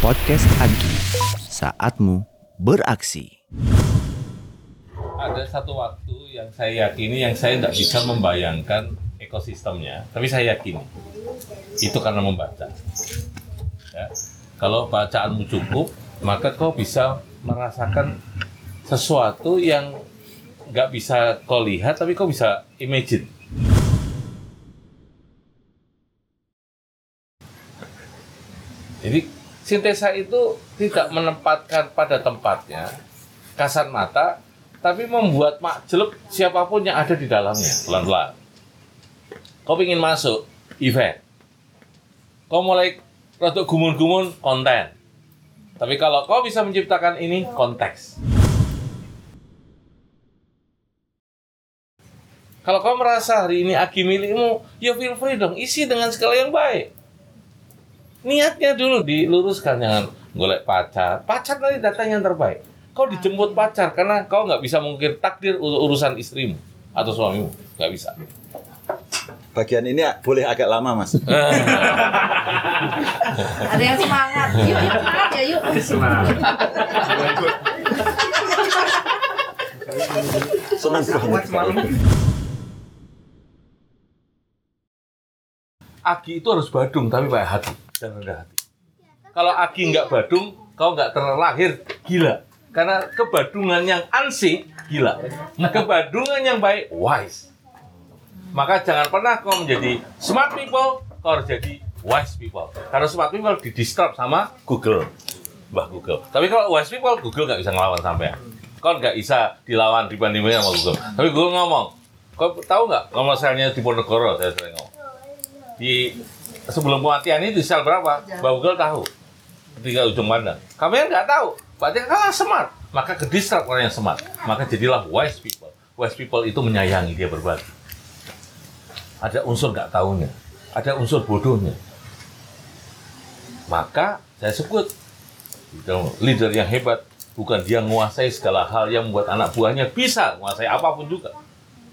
Podcast Agi, saatmu beraksi. ada satu waktu yang saya yakini yang saya tidak bisa membayangkan ekosistemnya, tapi saya yakini itu karena membaca. Ya. Kalau bacaanmu cukup, maka kau bisa merasakan sesuatu yang nggak bisa kau lihat, tapi kau bisa imagine. Jadi sintesa itu tidak menempatkan pada tempatnya kasat mata, tapi membuat makjelek siapa pun yang ada di dalamnya pelan-pelan. Kau ingin masuk event, kau mulai rada gumun-gumun konten. Tapi kalau kau bisa menciptakan ini konteks. Kalau kau merasa hari ini agi milikmu, ya feel free dong, isi dengan segala yang baik. Niatnya dulu diluruskan, jangan golek pacar. Pacar nanti datang yang terbaik. Kau dijemput pacar karena kau nggak bisa mungkin takdir untuk urusan istrimu atau suamimu, nggak bisa. Bagian ini boleh agak lama, Mas. Ada yang semangat. Yuk, yuk semangat ya, yuk. Senang banget. Agi itu harus badung tapi baik hati dan rendah hati. Kalau Agi nggak badung, kau nggak terlahir gila. Karena kebadungan yang ansih gila. Nah, kebadungan yang baik wise. Maka jangan pernah kau menjadi smart people, kau harus jadi wise people. Karena smart people di disturb sama Google, Mbah Google. Tapi kalau wise people, Google nggak bisa ngelawan sampai. Kau nggak bisa dilawan dibandingin sama Google. Tapi Google ngomong, kau tahu nggak kalau misalnya di Ponegoro saya sering ngomong di sebelum kematian itu di sel berapa? Mbak Google tahu. Ketika ujung pandang. Kalian nggak tahu. Berarti kalah smart. Maka ke distract orang yang smart. Maka jadilah wise people. Wise people itu menyayangi dia berbagi. Ada unsur nggak tahunya. Ada unsur bodohnya. Maka saya sebut leader yang hebat bukan dia menguasai segala hal yang membuat anak buahnya bisa menguasai apa pun juga.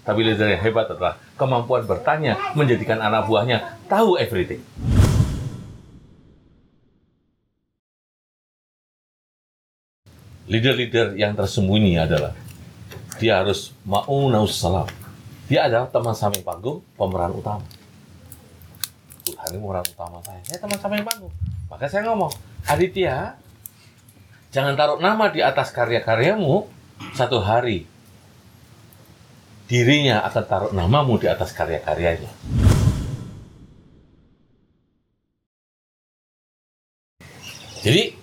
Tapi leader yang hebat adalah kemampuan bertanya menjadikan anak buahnya tahu everything. Leader-leader yang tersembunyi adalah dia harus ma'unaus salam. Dia adalah teman samping panggung, pemeran utama. Tuhan ini pemeran utama saya. Saya teman samping panggung. Maka saya ngomong, Aditya, jangan taruh nama di atas karya-karyamu satu hari dirinya akan taruh namamu di atas karya-karyanya. Jadi,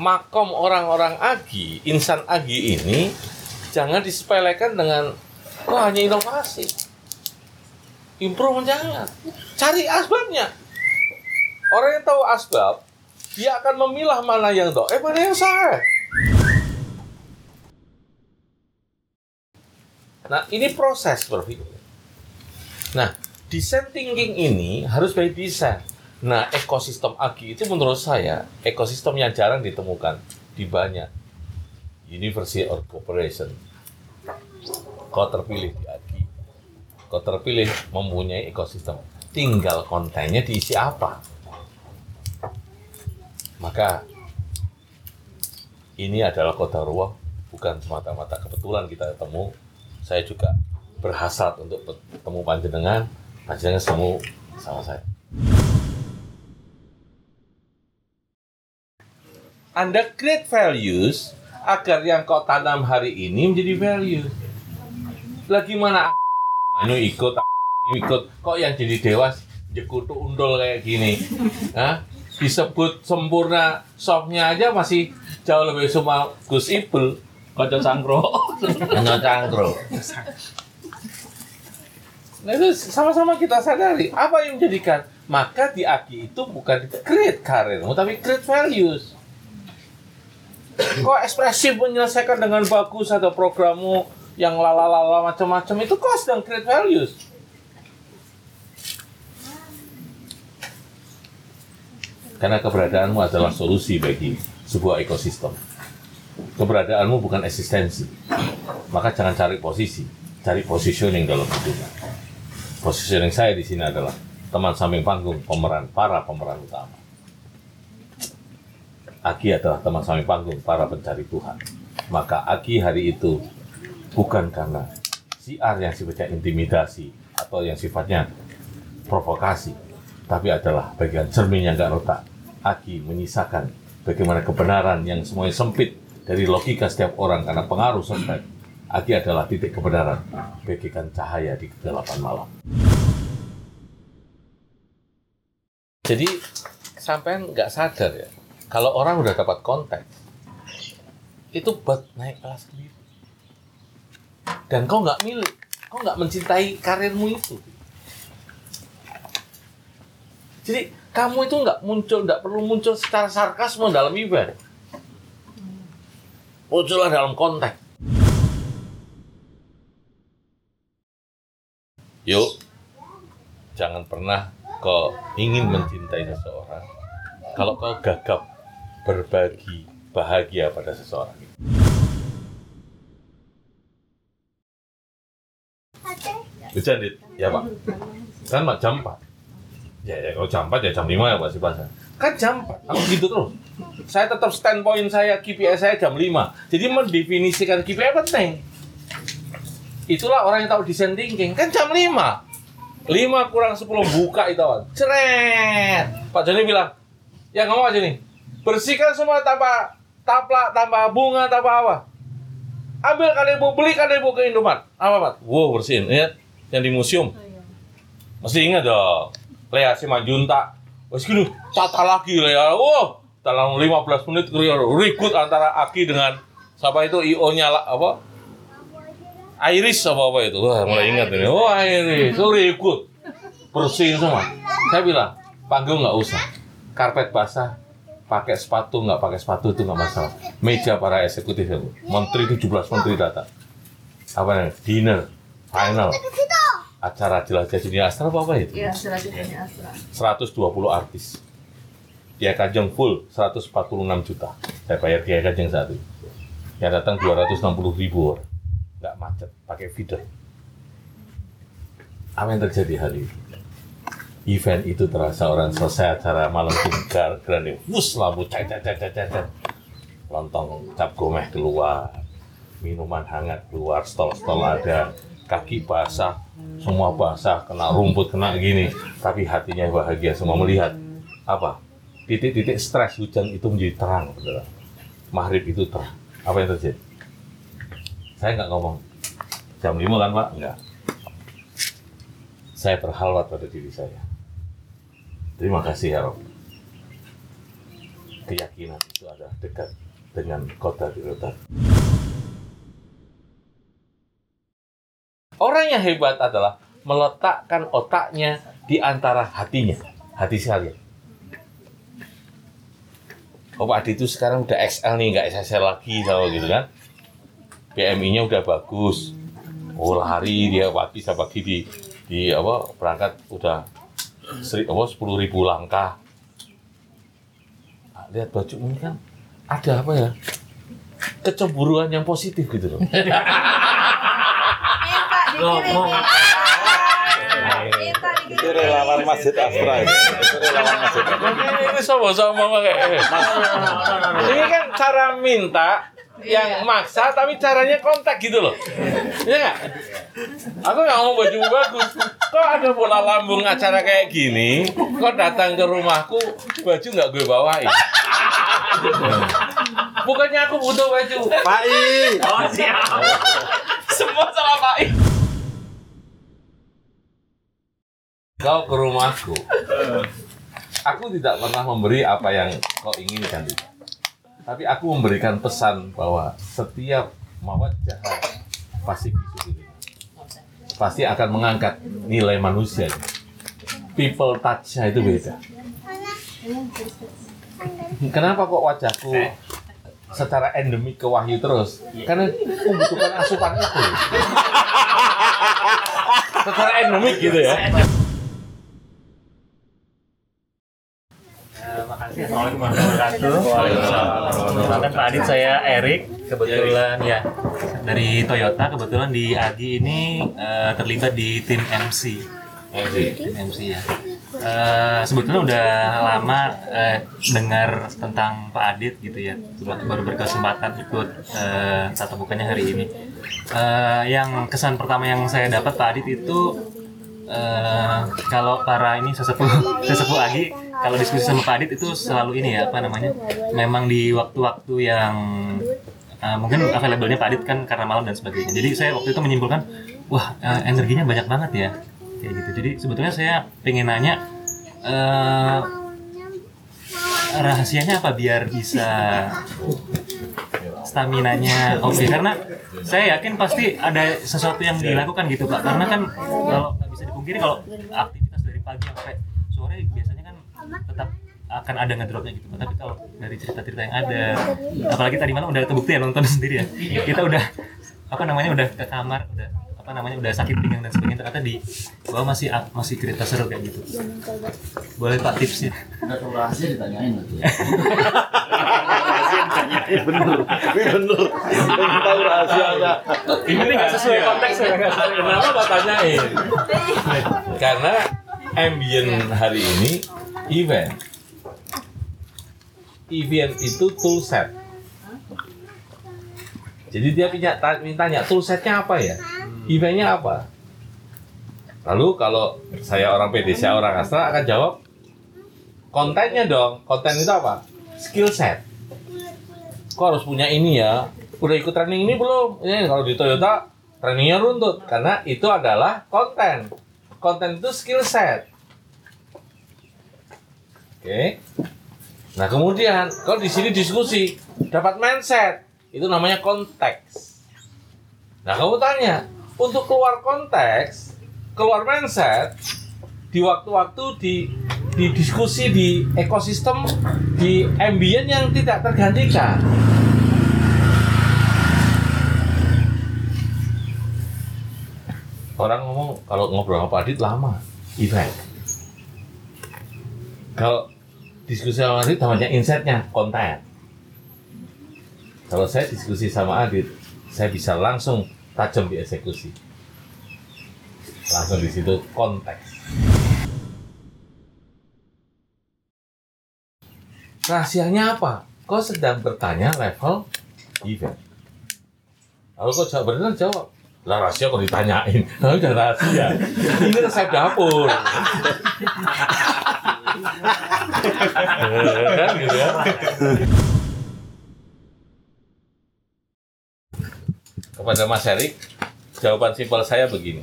makom orang-orang agi, insan agi ini, jangan disepelekan dengan, wah hanya inovasi. Improve jangan. Cari asbabnya. Orang yang tahu asbab, dia akan memilah mana yang doa, eh mana yang sah. Nah, ini proses berpikir. Nah, design thinking ini harus by design. Nah, ekosistem AGI itu menurut saya ekosistem yang jarang ditemukan di banyak university or corporation. Kau terpilih di AGI, kau terpilih mempunyai ekosistem. Tinggal kontennya diisi apa. Maka ini adalah kota ruang, bukan semata-mata kebetulan kita ketemu, saya juga berhasrat untuk bertemu panjenengan, panjenengan semua sama saya. Anda create values agar yang kau tanam hari ini menjadi value. Lagi mana anu ikut ikut kok yang jadi dewas jekutu undul kayak gini. Hah? Disebut sempurna softnya aja masih jauh lebih semua Gus Ipul Kocok sangkro. hanya cangkro. Nah itu sama-sama kita sadari apa yang menjadikan maka di AKI itu bukan create karirmu tapi create values. Kok ekspresif menyelesaikan dengan bagus atau programmu yang lalalala macam-macam itu kok sedang create values. Karena keberadaanmu adalah solusi bagi sebuah ekosistem. Keberadaanmu bukan eksistensi. Maka jangan cari posisi, cari positioning dalam hidupnya. Positioning saya di sini adalah teman samping panggung, pemeran para pemeran utama. Aki adalah teman sami panggung para pencari Tuhan. Maka Aki hari itu bukan karena siar yang sifatnya intimidasi atau yang sifatnya provokasi, tapi adalah bagian cermin yang gak retak. Aki menyisakan bagaimana kebenaran yang semuanya sempit dari logika setiap orang karena pengaruh sempit. Aki adalah titik kebenaran, bagikan cahaya di kegelapan malam. Jadi sampean nggak sadar ya, kalau orang udah dapat konteks, itu buat naik kelas sendiri. Dan kau nggak milik, kau nggak mencintai karirmu itu. Jadi kamu itu nggak muncul, nggak perlu muncul secara sarkasme dalam event. Muncullah dalam konteks. Yuk, jangan pernah kau ingin mencintai seseorang kalau kau gagap berbagi bahagia pada seseorang. Hujan, Dit? Ya, Pak. Kan Mak jam 4. Ya, ya kalau jam 4 ya jam 5 ya Pak si. Kan jam 4. Aku gitu terus. Saya tetap standpoint saya, KPI saya jam 5. Jadi mendefinisikan KPI penting. Itulah orang yang tahu desain thinking. Kan jam 5. 5 kurang 10 buka itu awal. Ceret. Pak Joni bilang, ya ngomong aja nih. Bersihkan semua tanpa taplak, tanpa bunga, tanpa apa. Ambil kalian beli kalian ke Indomaret. Apa Pak? Wow bersihin. Ingat yang di museum. Mesti ingat dong. Lea si Majunta. Wes gini, tata lagi Lea. Wow, dalam 15 menit ribut antara Aki dengan siapa itu IO-nya lah, apa? Iris apa apa itu? Wah, mulai ingat ini. Oh, Iris, itu ribut. Bersihin semua. Saya bilang, panggung nggak usah. Karpet basah, pakai sepatu nggak pakai sepatu itu nggak masalah. Meja para eksekutif itu. Menteri 17 menteri datang. Apa nih? Dinner, final, acara jelajah dunia astral apa apa itu? Iya, selanjutnya Astra. 120 artis. Dia Kajeng full 146 juta. Saya bayar Kiai Kajeng satu. Yang datang 260 ribu orang. Nggak macet, pakai feeder. Apa yang terjadi hari ini? Event itu terasa orang selesai acara malam tinggal grande. Wus lampu cat cat cat cat. cat. Lontong cap gomeh keluar. Minuman hangat keluar, stol-stol ada. Kaki basah, semua basah, kena rumput, kena gini. Tapi hatinya bahagia semua melihat. Apa? Titik-titik stres hujan itu menjadi terang. saudara. Maghrib itu terang. Apa yang terjadi? Saya nggak ngomong jam 5 kan Pak? Enggak. Saya berhalwat pada diri saya. Terima kasih ya Rob. Keyakinan itu adalah dekat dengan kota di letak. Orang yang hebat adalah meletakkan otaknya di antara hatinya, hati sekalian. Oh Pak Adi itu sekarang udah XL nih, nggak SSL lagi sama gitu kan. PMI-nya udah bagus. Oh lari dia pagi sama pagi di di apa berangkat udah seri, apa sepuluh ribu langkah. Nah, lihat baju ini kan ada apa ya kecemburuan yang positif gitu loh. Minta dikirimin. Minta Itu relawan Masjid Astra. Ini, ini sama-sama kayak ini kan cara minta yang maksa tapi caranya kontak gitu loh Iya nggak? aku nggak mau baju bagus kok ada bola lambung acara kayak gini kok datang ke rumahku baju nggak gue bawain bukannya aku butuh baju Pak I. Oh siap. Semua sama Pak I. kau ke rumahku aku tidak pernah memberi apa yang kau inginkan tapi aku memberikan pesan bahwa setiap mawat jahat pasti pasti akan mengangkat nilai manusia. People touch-nya itu beda. Kenapa kok wajahku secara endemik ke wahyu terus? Karena membutuhkan asupan itu. Secara endemik gitu ya Assalamualaikum warahmatullahi wabarakatuh. Perkenalkan Pak Adit, saya Erik. Kebetulan ya dari Toyota. Kebetulan di Adi ini eh, terlibat di tim MC. Tim MC ya. eh, sebetulnya udah lama eh, dengar tentang Pak Adit gitu ya. Baru, baru berkesempatan ikut tatap mukanya hari ini. Eh, yang kesan pertama yang saya dapat Pak Adit itu eh, kalau para ini sesepuh sesepuh Agi kalau diskusi sama Pak Adit itu selalu ini ya apa namanya memang di waktu-waktu yang eh, mungkin available-nya Pak Adit kan karena malam dan sebagainya. Jadi saya waktu itu menyimpulkan wah eh, energinya banyak banget ya. Kayak gitu. Jadi sebetulnya saya pengen nanya eh, rahasianya apa biar bisa stamina-nya oke? Karena saya yakin pasti ada sesuatu yang dilakukan gitu pak karena kan kalau nggak bisa dipungkiri kalau aktivitas dari pagi sampai sore biasanya tetap akan ada ngedropnya gitu tapi kalau dari cerita-cerita yang ada apalagi tadi malam udah terbukti ya nonton sendiri ya. Kita udah apa namanya udah ke kamar udah apa namanya udah sakit pinggang dan sebagainya ternyata di bawah masih masih cerita seru kayak gitu. Boleh pak tipsnya? Bener, bener. Pengen tahu rahasianya. Ini nggak sesuai konteks ya. Kenapa Pak tanyain? Karena ambient hari ini event. Event itu tool set. Jadi dia punya ta- mintanya tool setnya apa ya? Eventnya apa? Lalu kalau saya orang PD, saya orang Astra akan jawab kontennya dong. Konten itu apa? Skill set. Kok harus punya ini ya? Udah ikut training ini belum? Ini kalau di Toyota trainingnya runtut karena itu adalah konten. Konten itu skill set. Oke. Nah kemudian kalau di sini diskusi dapat mindset itu namanya konteks. Nah kamu tanya untuk keluar konteks, keluar mindset di waktu-waktu di di diskusi di ekosistem di ambient yang tidak tergantikan. Orang ngomong kalau ngobrol sama Adit lama, event. Kalau diskusi sama Adit namanya insightnya konten. Kalau saya diskusi sama Adit, saya bisa langsung tajam di eksekusi. Langsung di situ konteks. Rahasianya apa? Kau sedang bertanya level event. Lalu kau jawab benar jawab. Lah rahasia kok ditanyain. Nah, udah rahasia. Ini resep dapur. Kepada Mas Erik, jawaban simpel saya begini.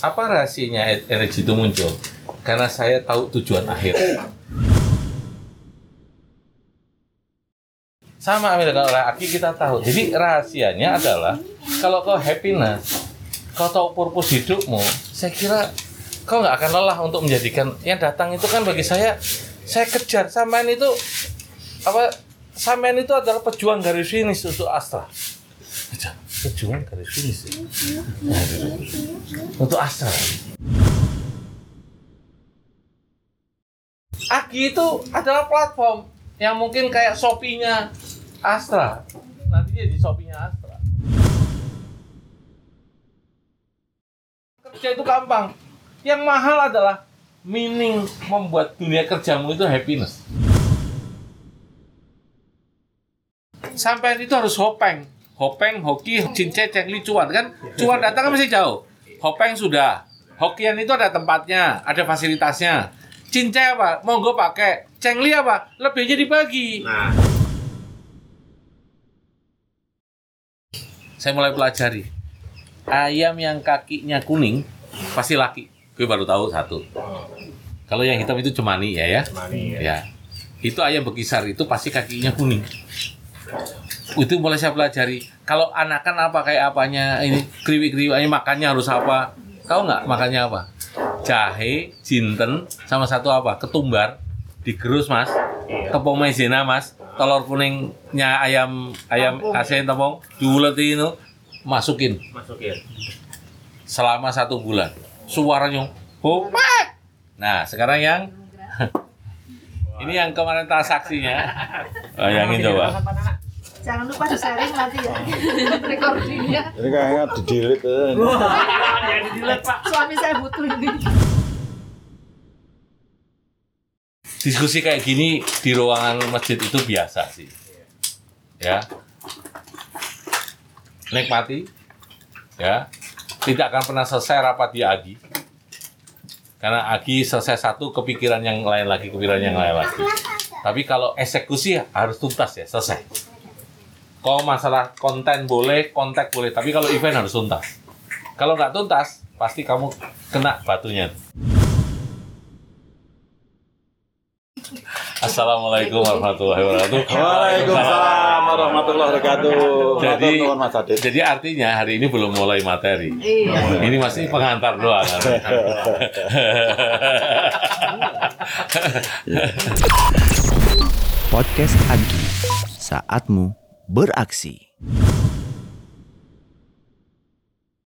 Apa rahasianya energi itu muncul? Karena saya tahu tujuan akhir. Sama Amir kalau Aki kita tahu. Jadi rahasianya adalah kalau kau happiness, kau tahu purpose hidupmu, saya kira kau nggak akan lelah untuk menjadikan yang datang itu kan bagi saya saya kejar sampean itu apa sampean itu adalah pejuang garis finish untuk Astra. Pejuang garis finish. Untuk Astra. Aki itu adalah platform yang mungkin kayak Shopee-nya Astra. Nanti jadi Shopee-nya Astra. Kerja itu gampang. Yang mahal adalah meaning membuat dunia kerjamu itu happiness. Sampai itu harus hopeng. Hopeng, hoki, cince, cengli, cuan kan? Cuan datang kan masih jauh. Hopeng sudah. Hokian itu ada tempatnya, ada fasilitasnya. Cince apa? Monggo pakai. Cengli apa? Lebihnya dibagi. Saya mulai pelajari. Ayam yang kakinya kuning pasti laki. Gue baru tahu satu. Kalau yang hitam itu cemani ya ya. ya. Itu ayam bekisar itu pasti kakinya kuning. Itu mulai saya pelajari. Kalau anakan apa kayak apanya ini kriwi-kriwi ini makannya harus apa? Tahu nggak makannya apa? Jahe, jinten, sama satu apa? Ketumbar, digerus mas. Tepung maizena mas. Telur kuningnya ayam ayam asin tepung diuleti itu masukin masukin selama satu bulan. Suaranya Hopak. Nah, sekarang yang ini yang kemarin transaksinya. Bayangin coba. Jangan lupa di sharing nanti ya. Recordingnya. Ini kayaknya di delete. Suami saya butuh ini. diskusi kayak gini di ruangan masjid itu biasa sih. Ya. Nikmati. Ya. Tidak akan pernah selesai rapat di Agi. Karena Agi selesai satu kepikiran yang lain lagi, kepikiran yang lain lagi. Tapi kalau eksekusi harus tuntas ya, selesai. Kalau masalah konten boleh, kontak boleh, tapi kalau event harus tuntas. Kalau nggak tuntas, pasti kamu kena batunya. Assalamualaikum warahmatullahi wabarakatuh. Waalaikumsalam warahmatullahi wabarakatuh. Jadi, jadi artinya hari ini belum mulai materi. Iya. Ini masih pengantar doang. kan? Podcast Agi, saatmu beraksi.